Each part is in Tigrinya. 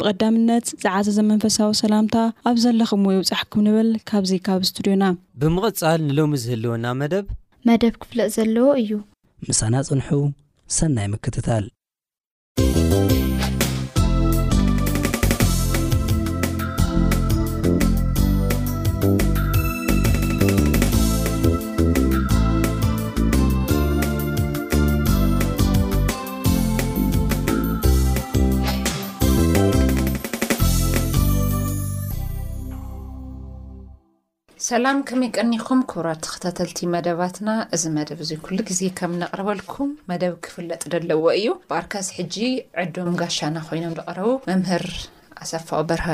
ብቐዳምነት ዝዓዘዘ መንፈሳዊ ሰላምታ ኣብ ዘለኽምዎ ይብጻሕኩም ንብል ካብዚ ካብ ስቱድዮና። ብምቕጻል ንሎሚ ዝህልወና መደብ። መደብ ክፍለጥ ዘለዎ እዩ። ምሳና ጽንሑ ሰናይ ምክትታል። ሰላም ከመይ ቀኒኹም ክብራት ተኸታተልቲ መደባትና እዚ መደብ እዚ ኩሉ ግዜ ከም ነቕርበልኩም መደብ ክፍለጥ ደለዎ እዩ ብኣርካስ ሕጂ ዕዱም ጋሻና ኮይኖም ዝቐረቡ መምህር ኣሰፋው በርሀ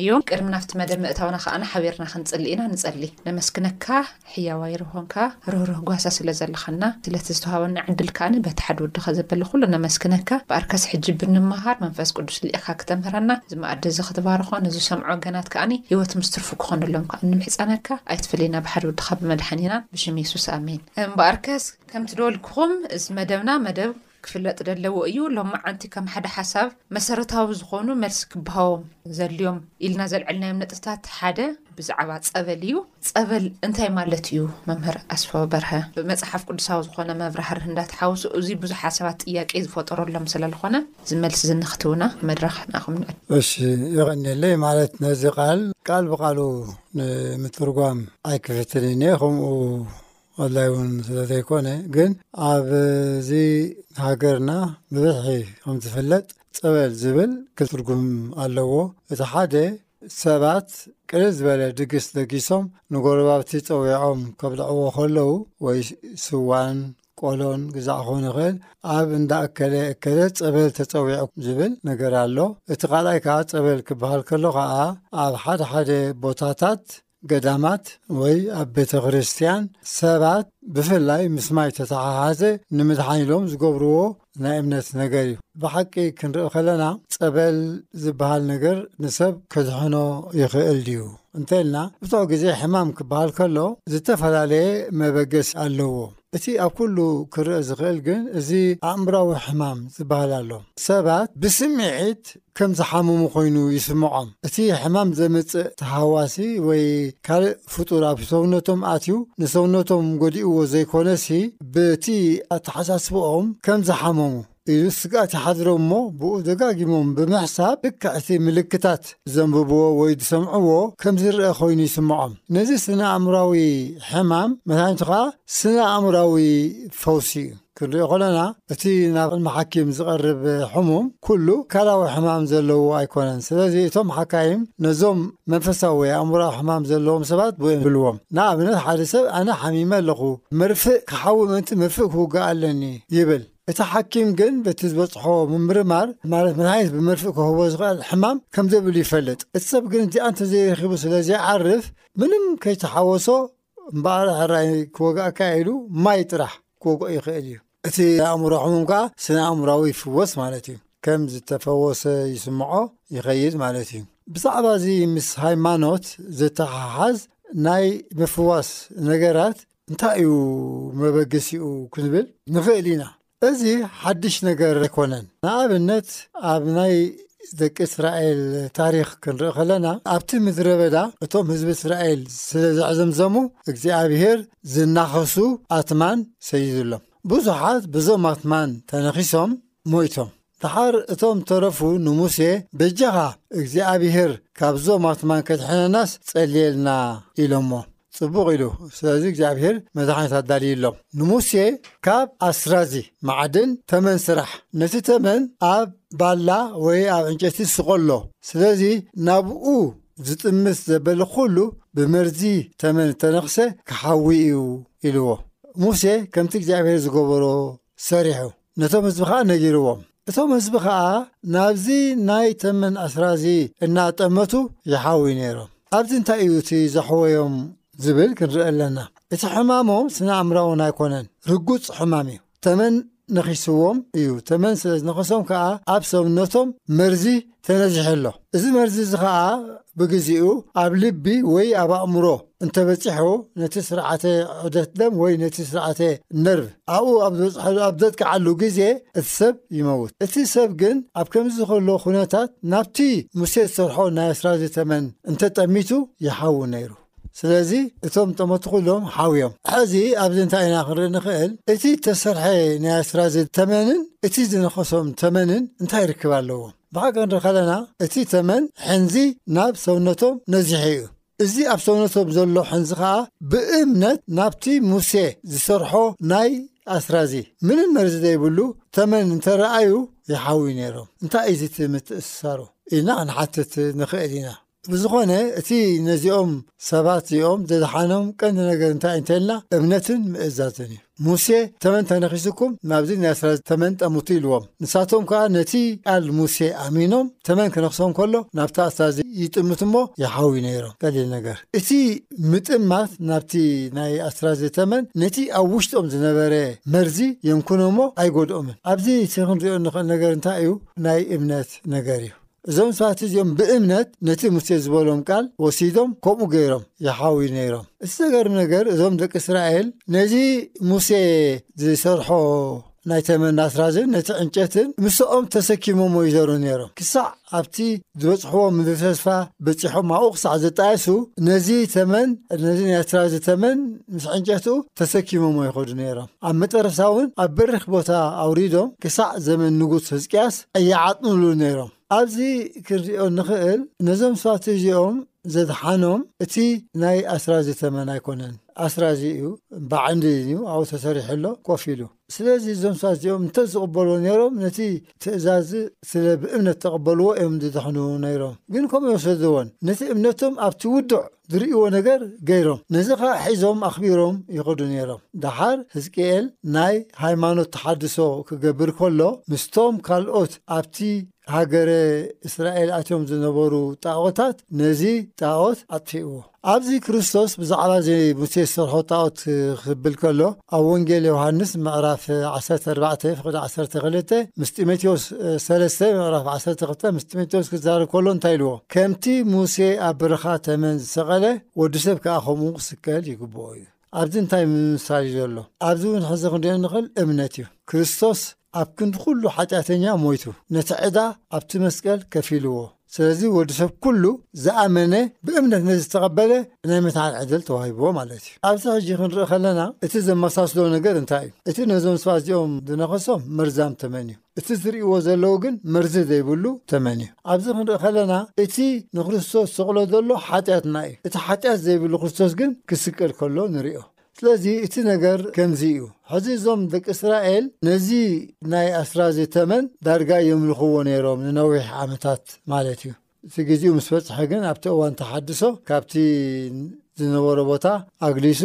እዩ። ቅድሚ ናብቲ መደብ ምእታውና ከኣና ሓቢርና ክንጽሊ ኢና ንጸሊ። ነመስግነካ ሕያዋይ ርሆንካ ርህሩህ ጓሳ ስለ ዘለኻና ስለቲ ዝተዋሃበና ዕድል ከኣኒ በቲ ሓድ ወድኻ ዘበለ ኩሉ ነመስግነካ። በኣርከስ ሕጂ ብንመሃር መንፈስ ቅዱስ ልኢኽካ ክተምህረና እዚ መኣዲ እዚ ክትባርኾ ንዝሰምዑ ወገናት ከኣኒ ህይወት ምስ ትርፉ ክኾነሎም ከኣ ንምሕጸነካ ኣይትፍለየና ብሓድ ወድኻ ብመድሓኒናን ብሽም የሱስ ኣሜን። እምበኣርከስ ከምቲ ድበልኩኹም እዚ መደብና መደብ ክፍለጥ ደለዎ እዩ ሎማዓንቲ ከም ሓደ ሓሳብ መሰረታዊ ዝኾኑ መልሲ ክበሃዎም ዘልዮም ኢልና ዘልዐልናዮም ነጥብታት ሓደ ብዛዕባ ጸበል እዩ ጸበል እንታይ ማለት እዩ መምህር ኣስፋው በርሀ ብመጽሓፍ ቅዱሳዊ ዝኾነ መብራህርህ እንዳተሓውሱ እዚ ብዙሓት ሰባት ጥያቄ ዝፈጠረሎም ስለልኾነ ዝመልሲ ዝንክትውና መድረኽ ናኹም ንዕ እሺ ይቀኒለይ ማለት ነዚ ቃል ቃል ብቃሉ ንምትርጓም ኣይክፍትንን እየ ከምኡ ኣድላይ እውን ስለ ዘይኮነ ግን ኣብዚ ሃገርና ብብዝሒ ከም ዝፍለጥ ፀበል ዝብል ክል ትርጉም ኣለዎ እቲ ሓደ ሰባት ቅልል ዝበለ ድግስ ደጊሶም ንጎረባብቲ ፀዊዖም ከብልዕዎ ከለዉ ወይ ስዋን ቆሎን ግዛዕ ክኾን ይኽእል ኣብ እንዳ እከለ እከለ ፀበል ተፀዊዑ ዝብል ነገር ኣሎ እቲ ካልኣይ ከዓ ፀበል ክበሃል ከሎ ከዓ ኣብ ሓደ ሓደ ቦታታት ገዳማት ወይ ኣብ ቤተ ክርስቲያን ሰባት ብፍላይ ምስ ማይ ተተሓሓዘ ንምድሓን ኢሎም ዝገብርዎ ናይ እምነት ነገር እዩ ብሓቂ ክንርኢ ከለና ጸበል ዝበሃል ነገር ንሰብ ከድሕኖ ይኽእል ድዩ እንተልና ብዙሕ ግዜ ሕማም ክበሃል ከሎ ዝተፈላለየ መበገሲ ኣለዎ እቲ ኣብ ኩሉ ክረኣ ዝኽእል ግን እዚ ኣእምሮኣዊ ሕማም ዝበሃል ኣሎ። ሰባት ብስምዒት ከም ዝሓመሙ ኮይኑ ይስምዖም። እቲ ሕማም ዘምጽእ ተሃዋሲ ወይ ካልእ ፍጡር ኣብ ሰውነቶም ኣትዩ ንሰውነቶም ጎዲእዎ ዘይኮነሲ ብቲ ኣተሓሳስባኦም ከም ዝሓመሙ፣ ኢሉ ስግኣት ይሓድሮም እሞ ብኡ ደጋጊሞም ብምሕሳብ ልክዕ እቲ ምልክታት ዘንብብዎ ወይ ዝሰምዕዎ ከም ዝርኣ ኮይኑ ይስምዖም። ነዚ ስነ-ኣእምሮኣዊ ሕማም መድሃኒቱ ከኣ ስነ-ኣእምሮኣዊ ፈውሲ እዩ። ክንሪኦ ከለና እቲ ናብ መሓኪም ዝቐርብ ሕሙም ኩሉ ኣካላዊ ሕማም ዘለዎ ኣይኮነን። ስለዚ እቶም ሓካይም ነዞም መንፈሳዊ ወይ ኣእምሮኣዊ ሕማም ዘለዎም ሰባት ብኡ እዮም ዝብልዎም። ንኣብነት ሓደ ሰብ ኣነ ሓሚመ ኣለኹ መርፍእ ክሓዊ ምእንቲ መርፍእ ክውጋእ ኣለኒ ይብል። እቲ ሓኪም ግን በቲ ዝበጽሖ ምምርማር ማለት መድሃኒት ብመርፍእ ክህቦ ዝኸእል ሕማም ከም ዘይብሉ ይፈልጥ። እቲ ሰብ ግን እቲኣ እንተዘይረኺቡ ስለ ዘይዓርፍ ምንም ከይተሓወሶ እምበኣር ሕራይ ክወግኣካ'የ ኢሉ ማይ ጥራሕ ክወግኦ ይኸእል እዩ። እቲ ናይ ኣእምሮ ሕሙም ከኣ ስነ ኣእምሮኣዊ ይፍወስ ማለት እዩ። ከም ዝተፈወሰ ይስምዖ ይኸይድ ማለት እዩ። ብዛዕባ እዚ ምስ ሃይማኖት ዘተሓሓዝ ናይ ምፍዋስ ነገራት እንታይ እዩ መበገሲኡ ክንብል ንኽእል ኢና። እዚ ሓድሽ ነገር ኣይኮነን። ንኣብነት ኣብ ናይ ደቂ እስራኤል ታሪኽ ክንርኢ ከለና ኣብቲ ምድረ በዳ እቶም ህዝቢ እስራኤል ስለ ዘዕዘምዘሙ እግዚኣብሄር ዝናኸሱ ኣትማን ሰዲዱሎም። ብዙሓት ብዞም ኣትማን ተነኺሶም ሞይቶም። ደሓር እቶም ተረፉ ንሙሴ፣ በጃኻ እግዚኣብሄር ካብዞም ኣትማን ከድሕነናስ ጸልየልና ኢሎሞ። ጽቡቕ ኢሉ፣ ስለዚ እግዚኣብሄር መድሓኒት ኣዳልዩሎም። ንሙሴ ካብ ኣስራዚ ማዕድን ተመን ስራሕ፣ ነቲ ተመን ኣብ ባላ ወይ ኣብ ዕንጨቲ ስቐሎ፣ ስለዚ ናብኡ ዝጥምት ዘበለ ኩሉ ብመርዚ ተመን እተነኽሰ ክሓዊ እዩ ኢልዎ። ሙሴ ከምቲ እግዚኣብሄር ዝገበሮ ሰሪሑ። ነቶም ህዝቢ ኸኣ ነጊርዎም፣ እቶም ህዝቢ ኸኣ ናብዚ ናይ ተመን ኣስራዚ እናጠመቱ ይሓውዩ ነይሮም። ኣብዚ እንታይ እዩ እቲ ዘሕወዮም ዝብል ክንርኢ ኣለና። እቲ ሕማሞም ስነ-ኣእምራውን ኣይኮነን፣ ርጉጽ ሕማም እዩ። ተመን ነኺስዎም እዩ፣ ተመን ስለ ዝነኸሶም ከኣ ኣብ ሰውነቶም መርዚ ተነዚሑ ኣሎ። እዚ መርዚ እዚ ኸኣ ብግዜኡ ኣብ ልቢ ወይ ኣብ ኣእምሮ እንተ በጺሑ ነቲ ስርዓተ ዑደት ደም ወይ ነቲ ስርዓተ ነርቭ ኣብኡ ኣብ ዝበጽሐሉ ኣብ ዘጥቅዓሉ ግዜ እቲ ሰብ ይመውት። እቲ ሰብ ግን ኣብ ከምዚ ዝኸሎ ኩነታት ናብቲ ሙሴ ዝሰርሖ ናይ ኣስራዚ ተመን እንተ ጠሚቱ ይሓዊ ነይሩ። ስለዚ እቶም ጠመቱ ኩሎም ሓውዮም። ሐዚ ኣብዚ እንታይ ኢና ክንርኢ ንኽእል? እቲ እተሰርሐ ናይ ኣስራዚ ተመንን እቲ ዝነኸሶም ተመንን እንታይ ርክብ ኣለዎም? ብሓቂ ክንርኢ ከለና እቲ ተመን ሕንዚ ናብ ሰውነቶም ነዚሑ እዩ። እዚ ኣብ ሰውነቶም ዘሎ ሕንዚ ከኣ ብእምነት ናብቲ ሙሴ ዝሰርሖ ናይ ኣስራዚ ምንም መርዚ ዘይብሉ ተመን እንተ ረኣዩ ይሓውዩ ነይሮም። እንታይ እዩ እዚ እቲ ምትእስሳሩ? ኢልና ክንሓትት ንኽእል ኢና። ብዝኾነ እቲ ነዚኦም ሰባት እዚኦም ዘድሓኖም ቀንዲ ነገር እንታይ እንተልና እምነትን ምእዛዝን እዩ። ሙሴ ተመን ተነኺሱኩም ናብዚ ናይ እስራኤል ተመን ጠምቱ ኢልዎም። ንሳቶም ከዓ ነቲ ቃል ሙሴ ኣሚኖም ተመን ክነኽሶም ከሎ ናብታ እስራኤል ይጥምቱ እሞ ይሓውዩ ነይሮም። ቀሊል ነገር እቲ ምጥማት ናብቲ ናይ ኣስራዚ ተመን ነቲ ኣብ ውሽጦም ዝነበረ መርዚ የንኩኖ እሞ ኣይጎድኦምን። ኣብዚ እቲ ክንሪኦ እንኽእል ነገር እንታይ እዩ? ናይ እምነት ነገር እዩ። እዞም ሰባት እዚኦም ብእምነት ነቲ ሙሴ ዝበሎም ቃል ወሲዶም ከምኡ ገይሮም ይሓውዩ ነይሮም። እቲ ዘገርም ነገር እዞም ደቂ እስራኤል ነዚ ሙሴ ዝሰርሖ ናይ ተመን ኣስራዝን ነቲ ዕንጨትን ምስኦም ተሰኪሞሞ ይዘሩ ነይሮም ክሳዕ ኣብቲ ዝበፅሕዎ ምድሪ ተስፋ በፂሖም ኣብኡ ክሳዕ ዘጣየሱ ነዚ ተመን ነዚ ናይ ኣስራዚ ተመን ምስ ዕንጨቱ ተሰኪሞሞ ይኸዱ ነይሮም። ኣብ መጠረስታ እውን ኣብ በሪኽ ቦታ ኣውሪዶም ክሳዕ ዘመን ንጉስ ህዝቅያስ ኣይዓጥኑሉን ነይሮም። ኣብዚ ክንሪኦ እንኽእል ነዞም ሰባት እዚኦም ዘድሓኖም እቲ ናይ ኣስራዚ ተመን ኣይኮነን። ኣስራዚ እዩ ብዓንዲ እዩ ኣብኡ ተሰሪሑ ኣሎ ኮፍ ኢሉ። ስለዚ እዞም ሰባት እዚኦም እንተዝቕበልዎ ነይሮም ነቲ ትእዛዝ ስለ ብእምነት ተቐበልዎ እዮም ዝድሕኑ ነይሮም። ግን ከምኡ ኣይወሰድዎን። ነቲ እምነቶም ኣብቲ ውዱዕ ዝርእይዎ ነገር ገይሮም ነዚ ኸኣ ሒዞም ኣኽቢሮም ይኸዱ ነይሮም። ደሓር ህዝቅኤል ናይ ሃይማኖት ተሓድሶ ክገብር ከሎ ምስቶም ካልኦት ኣብቲ ሃገረ እስራኤል ኣትዮም ዝነበሩ ጣዖታት ነዚ ጣዖት ኣጥፊእዎ። ኣብዚ ክርስቶስ ብዛዕባ እዚ ሙሴ ዝሰርሖ ጣዖት ክብል ከሎ ኣብ ወንጌል ዮሃንስ ምዕራፍ 14 ፍቕዲ 12 ምስ ጢሞቴዎስ 3 ምዕራፍ 12 ምስ ጢሞቴዎስ ክዛረብ ከሎ እንታይ ኢልዎ? ከምቲ ሙሴ ኣብ በረኻ ተመን ዝሰቐለ፣ ወዲ ሰብ ከኣ ከምኡ ክስቀል ይግብኦ እዩ። ኣብዚ እንታይ ምምስሳል እዩ ዘሎ? ኣብዚ እውን ሕዚ ክንሪኦ እንኽእል እምነት እዩ። ክርስቶስ ኣብ ክንዲ ኩሉ ሓጢኣተኛ ሞይቱ፣ ነቲ ዕዳ ኣብቲ መስቀል ከፊልዎ። ስለዚ ወዲ ሰብ ኩሉ ዝኣመነ ብእምነት ነዚ ዝተቐበለ ናይ መትሓን ዕድል ተዋሂብዎ ማለት እዩ። ኣብዚ ሕጂ ክንርኢ ከለና እቲ ዘመሳስሎ ነገር እንታይ እዩ? እቲ ነዞም ሰባት እዚኦም ዝነኸሶም መርዛም ተመን እዩ። እቲ ዝርእይዎ ዘለዉ ግን መርዚ ዘይብሉ ተመን እዩ። ኣብዚ ክንርኢ ከለና እቲ ንክርስቶስ ዝስቕሎ ዘሎ ሓጢኣትና እዩ። እቲ ሓጢኣት ዘይብሉ ክርስቶስ ግን ክስቀል ከሎ ንርእዮ። ስለዚ እቲ ነገር ከምዚ እዩ። ሕዚ እዞም ደቂ እስራኤል ነዚ ናይ ኣስራዚ ተመን ዳርጋ የምልኽዎ ነይሮም ንነዊሕ ዓመታት ማለት እዩ። እቲ ጊዜኡ ምስ በጽሐ ግን ኣብቲ እዋን ተሓድሶ ካብቲ ዝነበሮ ቦታ ኣግሊሱ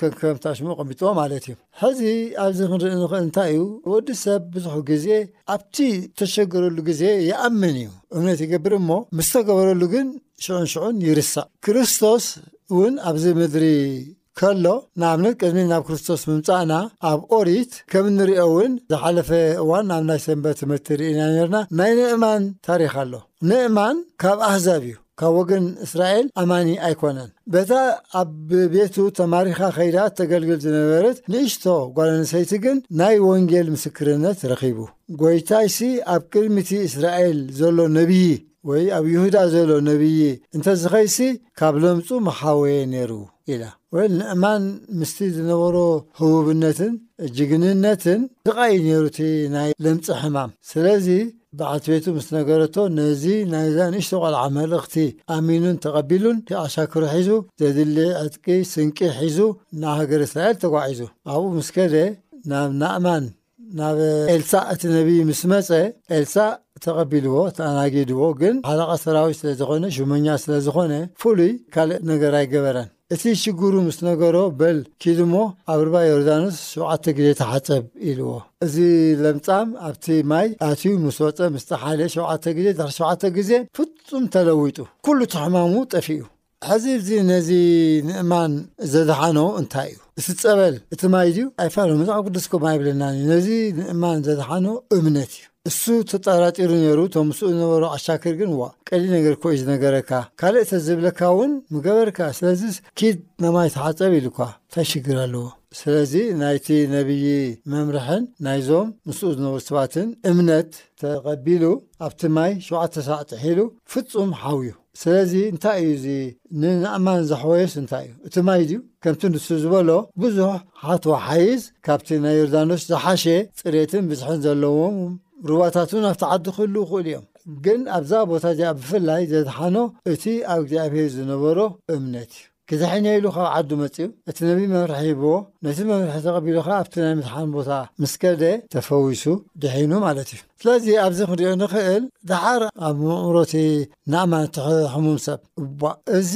ከከምቲ ኣሽሙ ኣቐሚጥዎ ማለት እዩ። ሕዚ ኣብዚ ክንርኢ ንኽእል እንታይ እዩ ወዲ ሰብ ብዙሕ ጊዜ ኣብቲ ተሸገረሉ ጊዜ ይኣምን እዩ እምነት ይገብር እሞ ምስ ተገበረሉ ግን ሽዑን ሽዑን ይርሳዕ። ክርስቶስ እውን ኣብዚ ምድሪ ከሎ ንኣብነት ቅድሚ ናብ ክርስቶስ ምምጻእና ኣብ ኦሪት ከም እንሪኦ እውን ዝሓለፈ እዋን ኣብ ናይ ሰንበት ትምህርቲ ርኢና ነርና ናይ ንእማን ታሪኽ ኣሎ ንእማን ካብ ኣህዛብ እዩ ካብ ወገን እስራኤል ኣማኒ ኣይኮነን በታ ኣብ ቤቱ ተማሪኻ ከይዳ እተገልግል ዝነበረት ንእሽቶ ጓል ኣንሰይቲ ግን ናይ ወንጌል ምስክርነት ረኺቡ ጎይታይሲ ኣብ ቅድሚቲ እስራኤል ዘሎ ነብዪ ወይ ኣብ ይሁዳ ዘሎ ነብዪ እንተ ዝኸይሲ ካብ ለምጹ ምሓወየ ነይሩ ኢላ። ወይ ንእማን ምስቲ ዝነበሮ ህቡብነትን ጅግንነትን ስቓይ እዩ ነይሩ እቲ ናይ ለምጺ ሕማም። ስለዚ በዓልቲ ቤቱ ምስ ነገረቶ ነዚ ናይዛ ንእሽቶ ቆልዓ መልእኽቲ ኣሚኑን ተቐቢሉን ኣሻክሩ ሒዙ ዘድሊ ዕጥቂ ስንቂ ሒዙ ናብ ሃገረ እስራኤል ተጓዒዙ። ኣብኡ ምስ ከደ ናብ ናእማን ናብ ኤልሳእ እቲ ነቢይ ምስ መጸ ኤልሳእ ተቐቢልዎ ተኣናጊድዎ ግን ሓለቓ ሰራዊት ስለ ዝኾነ ሹመኛ ስለ ዝኾነ ፍሉይ ካልእ ነገር ኣይገበረን እቲ ሽግሩ ምስ ነገሮ በል ኪድ እሞ ኣብ ርባ ዮርዳኖስ ሸውዓተ ግዜ ተሓጸብ ኢልዎ እዚ ለምጻም ኣብቲ ማይ ኣትዩ ምስ ወጸ ምስ ተሓልየ ሸውዓተ ግዜ ድሕሪ ሸውዓተ ግዜ ፍጹም ተለዊጡ ኩሉ እቲ ሕማሙ ጠፊኡ ሕዚ እዚ ነዚ ንእማን ዘድሓኖ እንታይ እዩ? እቲ ጸበል እቲ ማይ ድዩ? ኣይፋሉ መጽሓፍ ቅዱስ ከም ኣይብለናን እዩ። ነዚ ንእማን ዘድሓኖ እምነት እዩ። እሱ ተጠራጢሩ ነይሩ፣ እቶም ምስኡ ዝነበሩ ዓሻክር ግን ዋ ቀሊል ነገር እኮ እዩ ዝነገረካ፣ ካልእ ተዝብለካ እውን ምገበርካ፣ ስለዚ ኪድ ናብ ማይ ተሓጸብ ኢሉካ እንታይ ሽግር ኣለዎ? ስለዚ ናይቲ ነብዪ መምርሕን ናይዞም ምስኡ ዝነበሩ ሰባትን እምነት ተቐቢሉ ኣብቲ ማይ ሸውዓተ ሳዕ ጥሒሉ ፍጹም ሓውዩ። ስለዚ እንታይ እዩ እዚ ንናእማን ዘሕወዮስ እንታይ እዩ እቲ ማይ ድዩ ከምቲ ንሱ ዝበሎ ብዙሕ ሓትዋ ሓይዝ ካብቲ ናይ ዮርዳኖስ ዝሓሸ ፅሬትን ብዝሕን ዘለዎም ሩባታቱን ኣብቲ ዓዲ ክህሉ ይኽእሉ እዮም ግን ኣብዛ ቦታ እዚኣ ብፍላይ ዘድሓኖ እቲ ኣብ እግዚኣብሄር ዝነበሮ እምነት እዩ ክድሕን ኢየ ኢሉ ካብ ዓዱ መጺኡ፣ እቲ ነብዪ መምርሒ ሂብዎ፣ ነቲ መምርሒ ተቐቢሉ ከኣ ኣብቲ ናይ ምድሓን ቦታ ምስ ከደ ተፈዊሱ፣ ድሒኑ ማለት እዩ። ስለዚ ኣብዚ ክንሪኦ እንኽእል ደሓር ኣብ መእምሮ እቲ ናእማን እቲ ሕሙም ሰብ እባ እዚ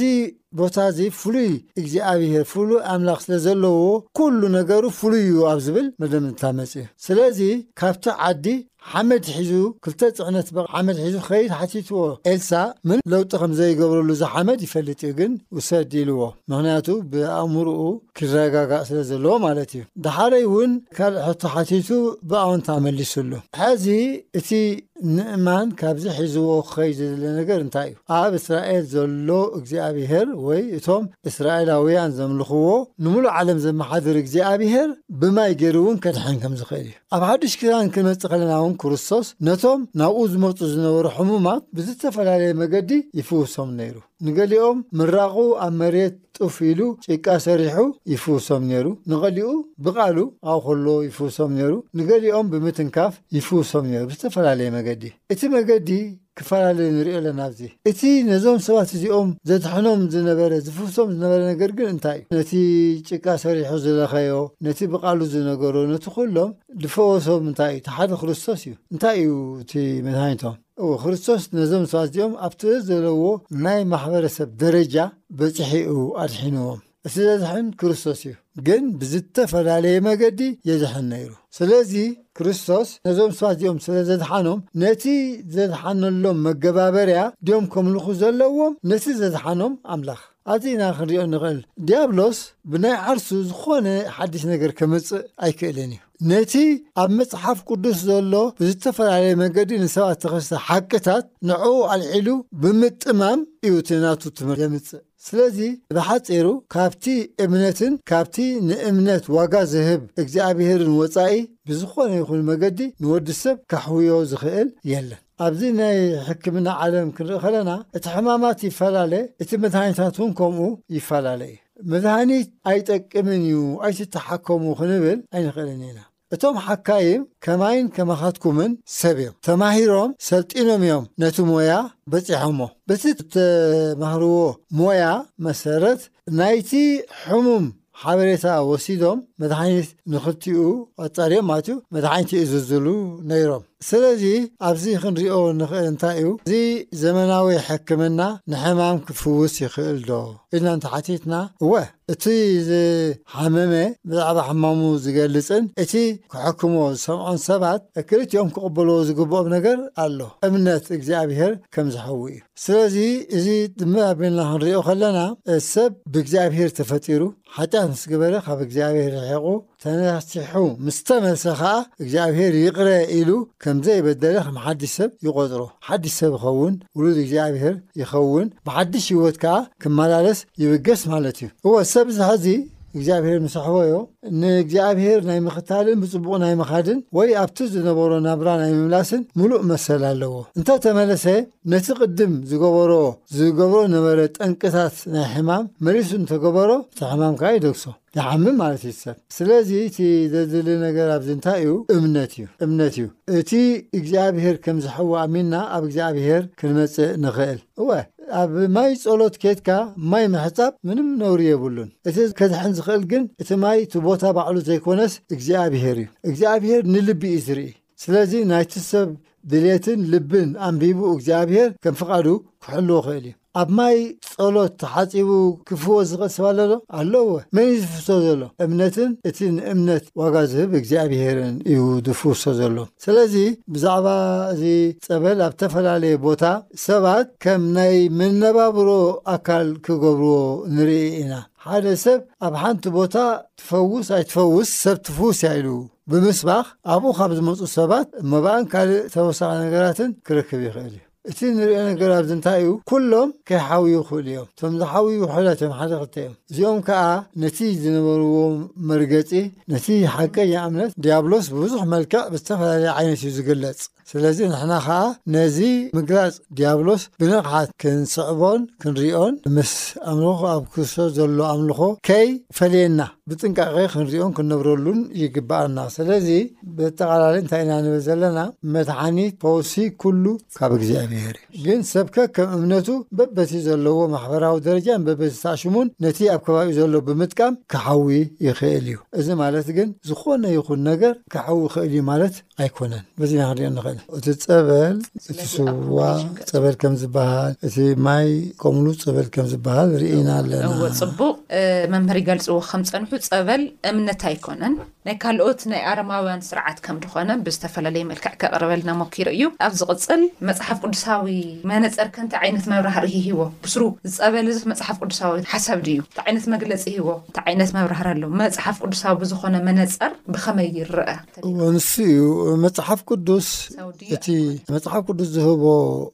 ቦታ እዚ ፍሉይ እግዚኣብሄር ፍሉይ ኣምላኽ ስለ ዘለዎ ኩሉ ነገሩ ፍሉይ እዩ ኣብ ዝብል መደምድምታ መጺኡ። ስለዚ ካብቲ ዓዲ ሓመድ ሒዙ ክልተ ጽዕነት በቕሊ ሓመድ ሒዙ ክኸይድ ሓቲትዎ ኤልሳ ምን ለውጢ ከም ዘይገብረሉ እዚ ሓመድ ይፈልጥ እዩ ግን ውሰድ ኢልዎ ምኽንያቱ ብኣእምርኡ ክረጋጋእ ስለ ዘለዎ ማለት እዩ ደሓረይ እውን ካልእ ሕቶ ሓቲቱ ብኣወንታ መሊስሉ ሐዚ እቲ ንእማን ካብዚ ሒዝዎ ክኸይድ ዝደለ ነገር እንታይ እዩ ኣብ እስራኤል ዘሎ እግዚኣብሄር ወይ እቶም እስራኤላውያን ዘምልኽዎ ንምሉእ ዓለም ዘመሓድር እግዚኣብሄር ብማይ ገይሩ እውን ከድሕን ከም ዝኽእል እዩ ኣብ ሓድሽ ኪዳን ክንመጽእ ከለና እውን ክርስቶስ ነቶም ናብኡ ዝመጹ ዝነበሩ ሕሙማት ብዝተፈላለየ መገዲ ይፍውሶም ነይሩ። ንገሊኦም ምራቑ ኣብ መሬት ጡፍ ኢሉ ጭቃ ሰሪሑ ይፍውሶም ነይሩ፣ ንቐሊኡ ብቓሉ ኣብኡ ከሎ ይፍውሶም ነይሩ፣ ንገሊኦም ብምትንካፍ ይፍውሶም ነይሩ ብዝተፈላለየ መገዲ። እቲ መገዲ ክፈላለ ንሪኦ ኣለና ኣብዚ። እቲ ነዞም ሰባት እዚኦም ዘድሕኖም ዝነበረ ዝፍውሶም ዝነበረ ነገር ግን እንታይ እዩ? ነቲ ጭቃ ሰሪሑ ዝለኸዮ፣ ነቲ ብቃሉ ዝነገሮ፣ ነቲ ኩሎም ዝፈወሶም እንታይ እዩ? እቲ ሓደ ክርስቶስ እዩ። እንታይ እዩ እቲ መድሃኒቶም? እወ ክርስቶስ ነዞም ሰባት እዚኦም ኣብቲ ዘለውዎ ናይ ማሕበረሰብ ደረጃ በጺሑ እዩ ኣድሒንዎም። እቲ ዘድሕን ክርስቶስ እዩ ግን ብዝተፈላለየ መገዲ የድሕን ነይሩ ስለዚ ክርስቶስ ነዞም ሰባት እዚኦም ስለ ዘድሓኖም ነቲ ዘድሓነሎም መገባበርያ ድዮም ከምልኹ ዘለዎም ነቲ ዘድሓኖም ኣምላኽ ኣብዚ ኢና ክንሪኦ ንኽእል ዲያብሎስ ብናይ ዓርሱ ዝኾነ ሓድሽ ነገር ከምጽእ ኣይክእልን እዩ ነቲ ኣብ መጽሓፍ ቅዱስ ዘሎ ብዝተፈላለየ መገዲ ንሰባት ተኸስተ ሓቅታት ንዕኡ ኣልዒሉ ብምጥማም እዩ እቲ ናቱ ትምህርቲ ዘምጽእ ስለዚ ብሓጺሩ ካብቲ እምነትን ካብቲ ንእምነት ዋጋ ዝህብ እግዚኣብሄርን ወጻኢ ብዝኾነ ይኹን መገዲ ንወዲ ሰብ ከሕውዮ ዝኽእል የለን። ኣብዚ ናይ ሕክምና ዓለም ክንርኢ ከለና እቲ ሕማማት ይፈላለ እቲ መድሃኒታት እውን ከምኡ ይፈላለ እዩ። መድሃኒት ኣይጠቅምን እዩ ኣይትተሓከሙ ክንብል ኣይንኽእልን ኢና። እቶም ሓካይም ከማይን ከማኻትኩምን ሰብ እዮም ተማሂሮም ሰልጢኖም እዮም ነቲ ሞያ በጺሖሞ በቲ ተማህርዎ ሞያ መሰረት ናይቲ ሕሙም ሓበሬታ ወሲዶም መድሓኒት ንኽልቲኡ ኣጻርዮም ማለት እዩ መድሓኒት ይእዝዝሉ ነይሮም ስለዚ ኣብዚ ክንሪኦ ንኽእል እንታይ እዩ እዚ ዘመናዊ ሕክምና ንሕማም ክፍውስ ይኽእል ዶ ኢልና እንተሓቲትና እወ እቲ ዝሓመመ ብዛዕባ ሕማሙ ዝገልጽን እቲ ክሕክሞ ዝሰምዖን ሰባት ክልቲኦም ክቕበልዎ ዝግብኦም ነገር ኣሎ፣ እምነት እግዚኣብሄር ከም ዝሐዊ እዩ። ስለዚ እዚ ድምር ኣቢልና ክንሪኦ ከለና ሰብ ብእግዚኣብሄር ተፈጢሩ ሓጢኣት ምስ ገበረ ካብ እግዚኣብሄር ርሒቑ፣ ተነሲሑ ምስ ተመልሰ ኸኣ እግዚኣብሄር ይቕረ ኢሉ ከም ዘይበደለ ከም ሓድሽ ሰብ ይቖጽሮ። ሓድሽ ሰብ ይኸውን፣ ውሉድ እግዚኣብሄር ይኸውን፣ ብሓድሽ ህይወት ከኣ ክመላለስ ይብገስ ማለት እዩ። እወ፣ ሰብ እዚ ሕዚ እግዚኣብሄር ምስ ኣሕወዮ ንእግዚኣብሄር ናይ ምኽታልን ብጽቡቕ ናይ ምኻድን ወይ ኣብቲ ዝነበሮ ናብራ ናይ ምምላስን ምሉእ መሰል ኣለዎ። እንተ ተመለሰ ነቲ ቅድም ዝገበሮ ዝገብሮ ዝነበረ ጠንቅታት ናይ ሕማም መሊሱ እንተ ገበሮ እቲ ሕማም ከኣ ይደግሶ። ይሓምም ማለት እዩ እቲ ሰብ። ስለዚ እቲ ዘድሊ ነገር ኣብዚ እንታይ እዩ? እምነት እዩ። እምነት እዩ። እቲ እግዚኣብሄር ከም ዝሕዊ ኣሚንና ኣብ እግዚኣብሄር ክንመጽእ ንኽእል። እወ፣ ኣብ ማይ ጸሎት ኬድካ ማይ ምሕጻብ ምንም ነውሪ የብሉን። እቲ ከድሕን ዝኽእል ግን እቲ ማይ እቲ ቦታ ባዕሉ ዘይኮነስ እግዚኣብሄር እዩ። እግዚኣብሄር ንልቢ እዩ ዝርኢ። ስለዚ ናይቲ ሰብ ድሌትን ልብን ኣንቢቡ እግዚኣብሄር ከም ፍቓዱ ክሕልዎ ክእል እዩ። ኣብ ማይ ጸሎት ተሓጺቡ ክፍወስ ዝኽእል ሰብ ኣሎ ዶ? ኣሎ እወ። መን እዩ ዝፍቶ ዘሎ? እምነትን እቲ ንእምነት ዋጋ ዝህብ እግዚኣብሄርን እዩ ዝፍውሶ ዘሎ። ስለዚ ብዛዕባ እዚ ጸበል ኣብ እተፈላለየ ቦታ ሰባት ከም ናይ መነባብሮ ኣካል ክገብርዎ ንርኢ ኢና። ሓደ ሰብ ኣብ ሓንቲ ቦታ ትፈውስ ኣይትፈውስ ሰብ ትፍውስ እያ ኢሉ ብምስባኽ ኣብኡ ካብ ዝመፁ ሰባት መባእን ካልእ ተወሳኺ ነገራትን ክረክብ ይኽእል እዩ። እቲ ንሪኦ ነገር ኣብዚ እንታይ እዩ? ኩሎም ከይሓውዩ ይኽእሉ እዮም። እቶም ዝሓውዩ ውሑዳት እዮም፣ ሓደ ክልተ እዮም። እዚኦም ከኣ ነቲ ዝነበርዎ መርገጺ፣ ነቲ ሓቀኛ እምነት፣ ዲያብሎስ ብብዙሕ መልክዕ ብዝተፈላለየ ዓይነት እዩ ዝግለጽ። ስለዚ ንሕና ከኣ ነዚ ምግላጽ ድያብሎስ ብንቕሓት ክንስዕቦን ክንሪኦን ምስ ኣምልኾ ኣብ ክርስቶስ ዘሎ ኣምልኾ ከይ ፈለየና ብጥንቃቄ ክንሪኦን ክንነብረሉን ይግብኣና። ስለዚ በተቓላሊ እንታይ ኢና ንብል ዘለና መድሓኒት ፈውሲ ኩሉ ካብ እግዚኣብሔር እዩ። ግን ሰብ ከከም እምነቱ በበቲ ዘለዎ ማሕበራዊ ደረጃን በበቲ ታሽሙን ነቲ ኣብ ከባቢኡ ዘሎ ብምጥቃም ክሓዊ ይኽእል እዩ። እዚ ማለት ግን ዝኾነ ይኹን ነገር ክሓዊ ይኽእል እዩ ማለት ኣይኮነን በዚና ክንሪኦ ንኽእል እቲ ፀበል እቲ ስዋ ፀበል ከም ዝበሃል እቲ ማይ ከምሉ ፀበል ከም ዝበሃል ርኢና ኣለና እዎ ፅቡቅ መምህር ይገልፅዎ ከም ፀንሑ ፀበል እምነት ኣይኮነን ናይ ካልኦት ናይ ኣረማውያን ስርዓት ከም ድኾነ ብዝተፈላለየ መልክዕ ከቅርበልና ሞኪሩ እዩ ኣብ ዝቅፅል መፅሓፍ ቅዱሳዊ መነፀር ከ እንታይ ዓይነት መብራህሪ ሂሂዎ ብስሩ እዚ ፀበል እዚ መፅሓፍ ቅዱሳዊ ሓሳብ ድዩ እንታይ ዓይነት መግለፂ ሂዎ እንታይ ዓይነት መብራህሪ ኣሎ መፅሓፍ ቅዱሳዊ ብዝኾነ መነፀር ብኸመይ ይረኣ ወንሱ እዩ መፅሓፍ ቅዱስ እቲ መፅሓፍ ቅዱስ ዝህቦ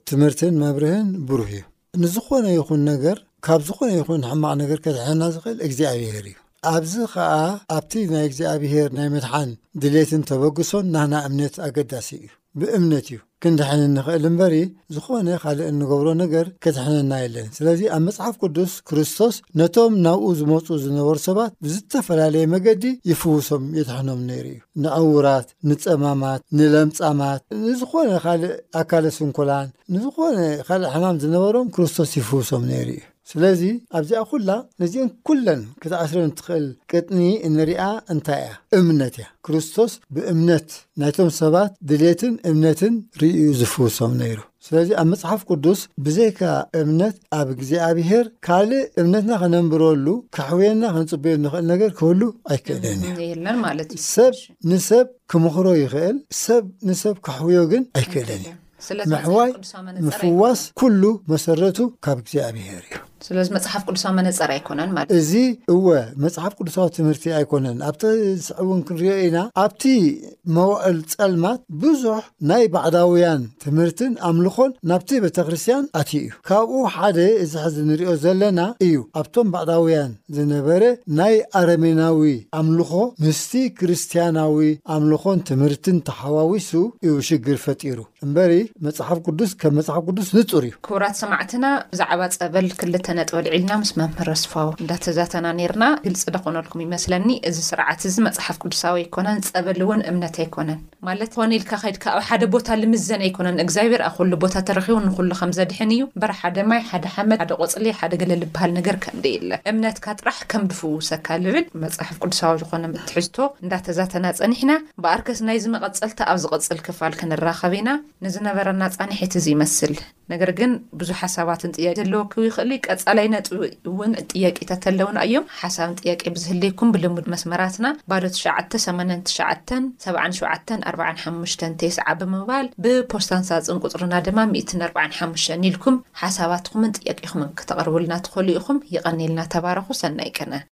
ትምህርትን መብርህን ብሩህ እዩ ንዝኾነ ይኹን ነገር ካብ ዝኾነ ይኹን ሕማቕ ነገር ከድሕና ዝኽእል እግዚኣብሄር እዩ ኣብዚ ከዓ ኣብቲ ናይ እግዚኣብሄር ናይ መድሓን ድሌትን ተበግሶን ናህና እምነት ኣገዳሲ እዩ ብእምነት እዩ ክንድሕን እንኽእል እምበሪ ዝኾነ ካልእ እንገብሮ ነገር ከድሕነና የለን። ስለዚ ኣብ መጽሓፍ ቅዱስ ክርስቶስ ነቶም ናብኡ ዝመጹ ዝነበሩ ሰባት ብዝተፈላለየ መገዲ ይፍውሶም የድሕኖም ነይሩ እዩ። ንዕውራት፣ ንጸማማት፣ ንለምጻማት፣ ንዝኾነ ካልእ ኣካለ ስንኩላን፣ ንዝኾነ ካልእ ሕማም ዝነበሮም ክርስቶስ ይፍውሶም ነይሩ እዩ። ስለዚ ኣብዚኣ ኩላ ነዚኤን ኩለን ክትኣስረን እትኽእል ቅጥኒ እንሪኣ እንታይ እያ? እምነት እያ። ክርስቶስ ብእምነት ናይቶም ሰባት ድሌትን እምነትን ርእዩ ዝፍውሶም ነይሩ። ስለዚ ኣብ መጽሓፍ ቅዱስ ብዘይካ እምነት ኣብ እግዚኣብሄር ካልእ እምነትና ከነንብረሉ ከሕውየና ክንጽበዮ እንኽእል ነገር ክህሉ ኣይክእልን እዩ። የለን ማለት እዩ። ሰብ ንሰብ ክምኽሮ ይኽእል፣ ሰብ ንሰብ ከሕውዮ ግን ኣይክእልን እዩ። ስለዚ መጽሓፍ ምሕዋይ ቅዱሳዊ መነጸር ኣይኮነን። ምፍዋስ ኩሉ መሰረቱ ካብ እግዚኣብሄር እዩ። ስለዚ መጽሓፍ ቅዱሳዊ መነጸር ኣይኮነን ማለት እዚ እወ መጽሓፍ ቅዱሳዊ ትምህርቲ ኣይኮነን ኣብቲ ዝስዕብ እውን ክንሪኦ ኢና ኣብቲ መዋእል ጸልማት ብዙሕ ናይ ባዕዳውያን ትምህርትን ኣምልኾን ናብቲ ቤተክርስትያን ኣትዩ እዩ ካብኡ ሓደ እዚ ሕዚ ንሪኦ ዘለና እዩ ኣብቶም ባዕዳውያን ዝነበረ ናይ ኣረሜናዊ ኣምልኾ ምስቲ ክርስትያናዊ ኣምልኾን ትምህርትን ተሓዋዊሱ እዩ ሽግር ፈጢሩ እምበሪ መጽሓፍ ቅዱስ ከም መጽሓፍ ቅዱስ ንጹር እዩ። ክቡራት ሰማዕትና ብዛዕባ ጸበል ክልተ ነጥቢ ኣልዒልና ምስ መምህር ኣስፋው እንዳተዛተና ኔርና ግልጺ ደኾነልኩም ይመስለኒ እዚ ስርዓት እዚ መጽሓፍ ቅዱሳዊ ኣይኮነን ጸበል እውን እምነት ኣይኮነን። ማለት ኮነ ኢልካ ከድካ ኣብ ሓደ ቦታ ልምዘን ኣይኮነን እግዚኣብሔር ኣብ ኩሉ ቦታ ተረኪቡ ንኩሉ ከም ዘድሕን እዩ እምበር ሓደ ማይ ሓደ ሓመድ ሓደ ቆፅሊ ሓደ ገለ ልበሃል ነገር ከም ደየለ እምነትካ ጥራሕ ከም ድፍውሰካ ልብል መፅሓፍ ቅዱሳዊ ዝኮነ ትሕዝቶ እንዳተዛተና ፀኒሕና በኣርከስ ናይዚ መቀፀልታ ኣብ ዝቅፅል ክፋል ክንራከብ ኢና ንዝነበረና ፃኒሒት እዚ ይመስል ነገር ግን ብዙሕ ሓሳባትን ጥያቄ ዘለወኪው ይኽእል እዩ ቀፃላይ ነጥቢ እውን ጥያቄታት ኣለውና እዮም ሓሳብን ጥያቄ ብዝህልየኩም ብልሙድ መስመራትና ባዶ ትሽዓተ ሰማንያን ትሽዓተን ሰብዓን ሸውዓተን ኣርብዓን ሓሙሽተን ቴስዓ ብምባል ብፖስታን ሳፅን ቁፅርና ድማ ሚእትን ኣርብዓን ሓሙሽተን ኢልኩም ሓሳባትኹምን ጥያቄኹምን ክተቕርቡልና ትኽእሉ ኢኹም የቐንየልና ተባረኹ ሰናይ ቅነ።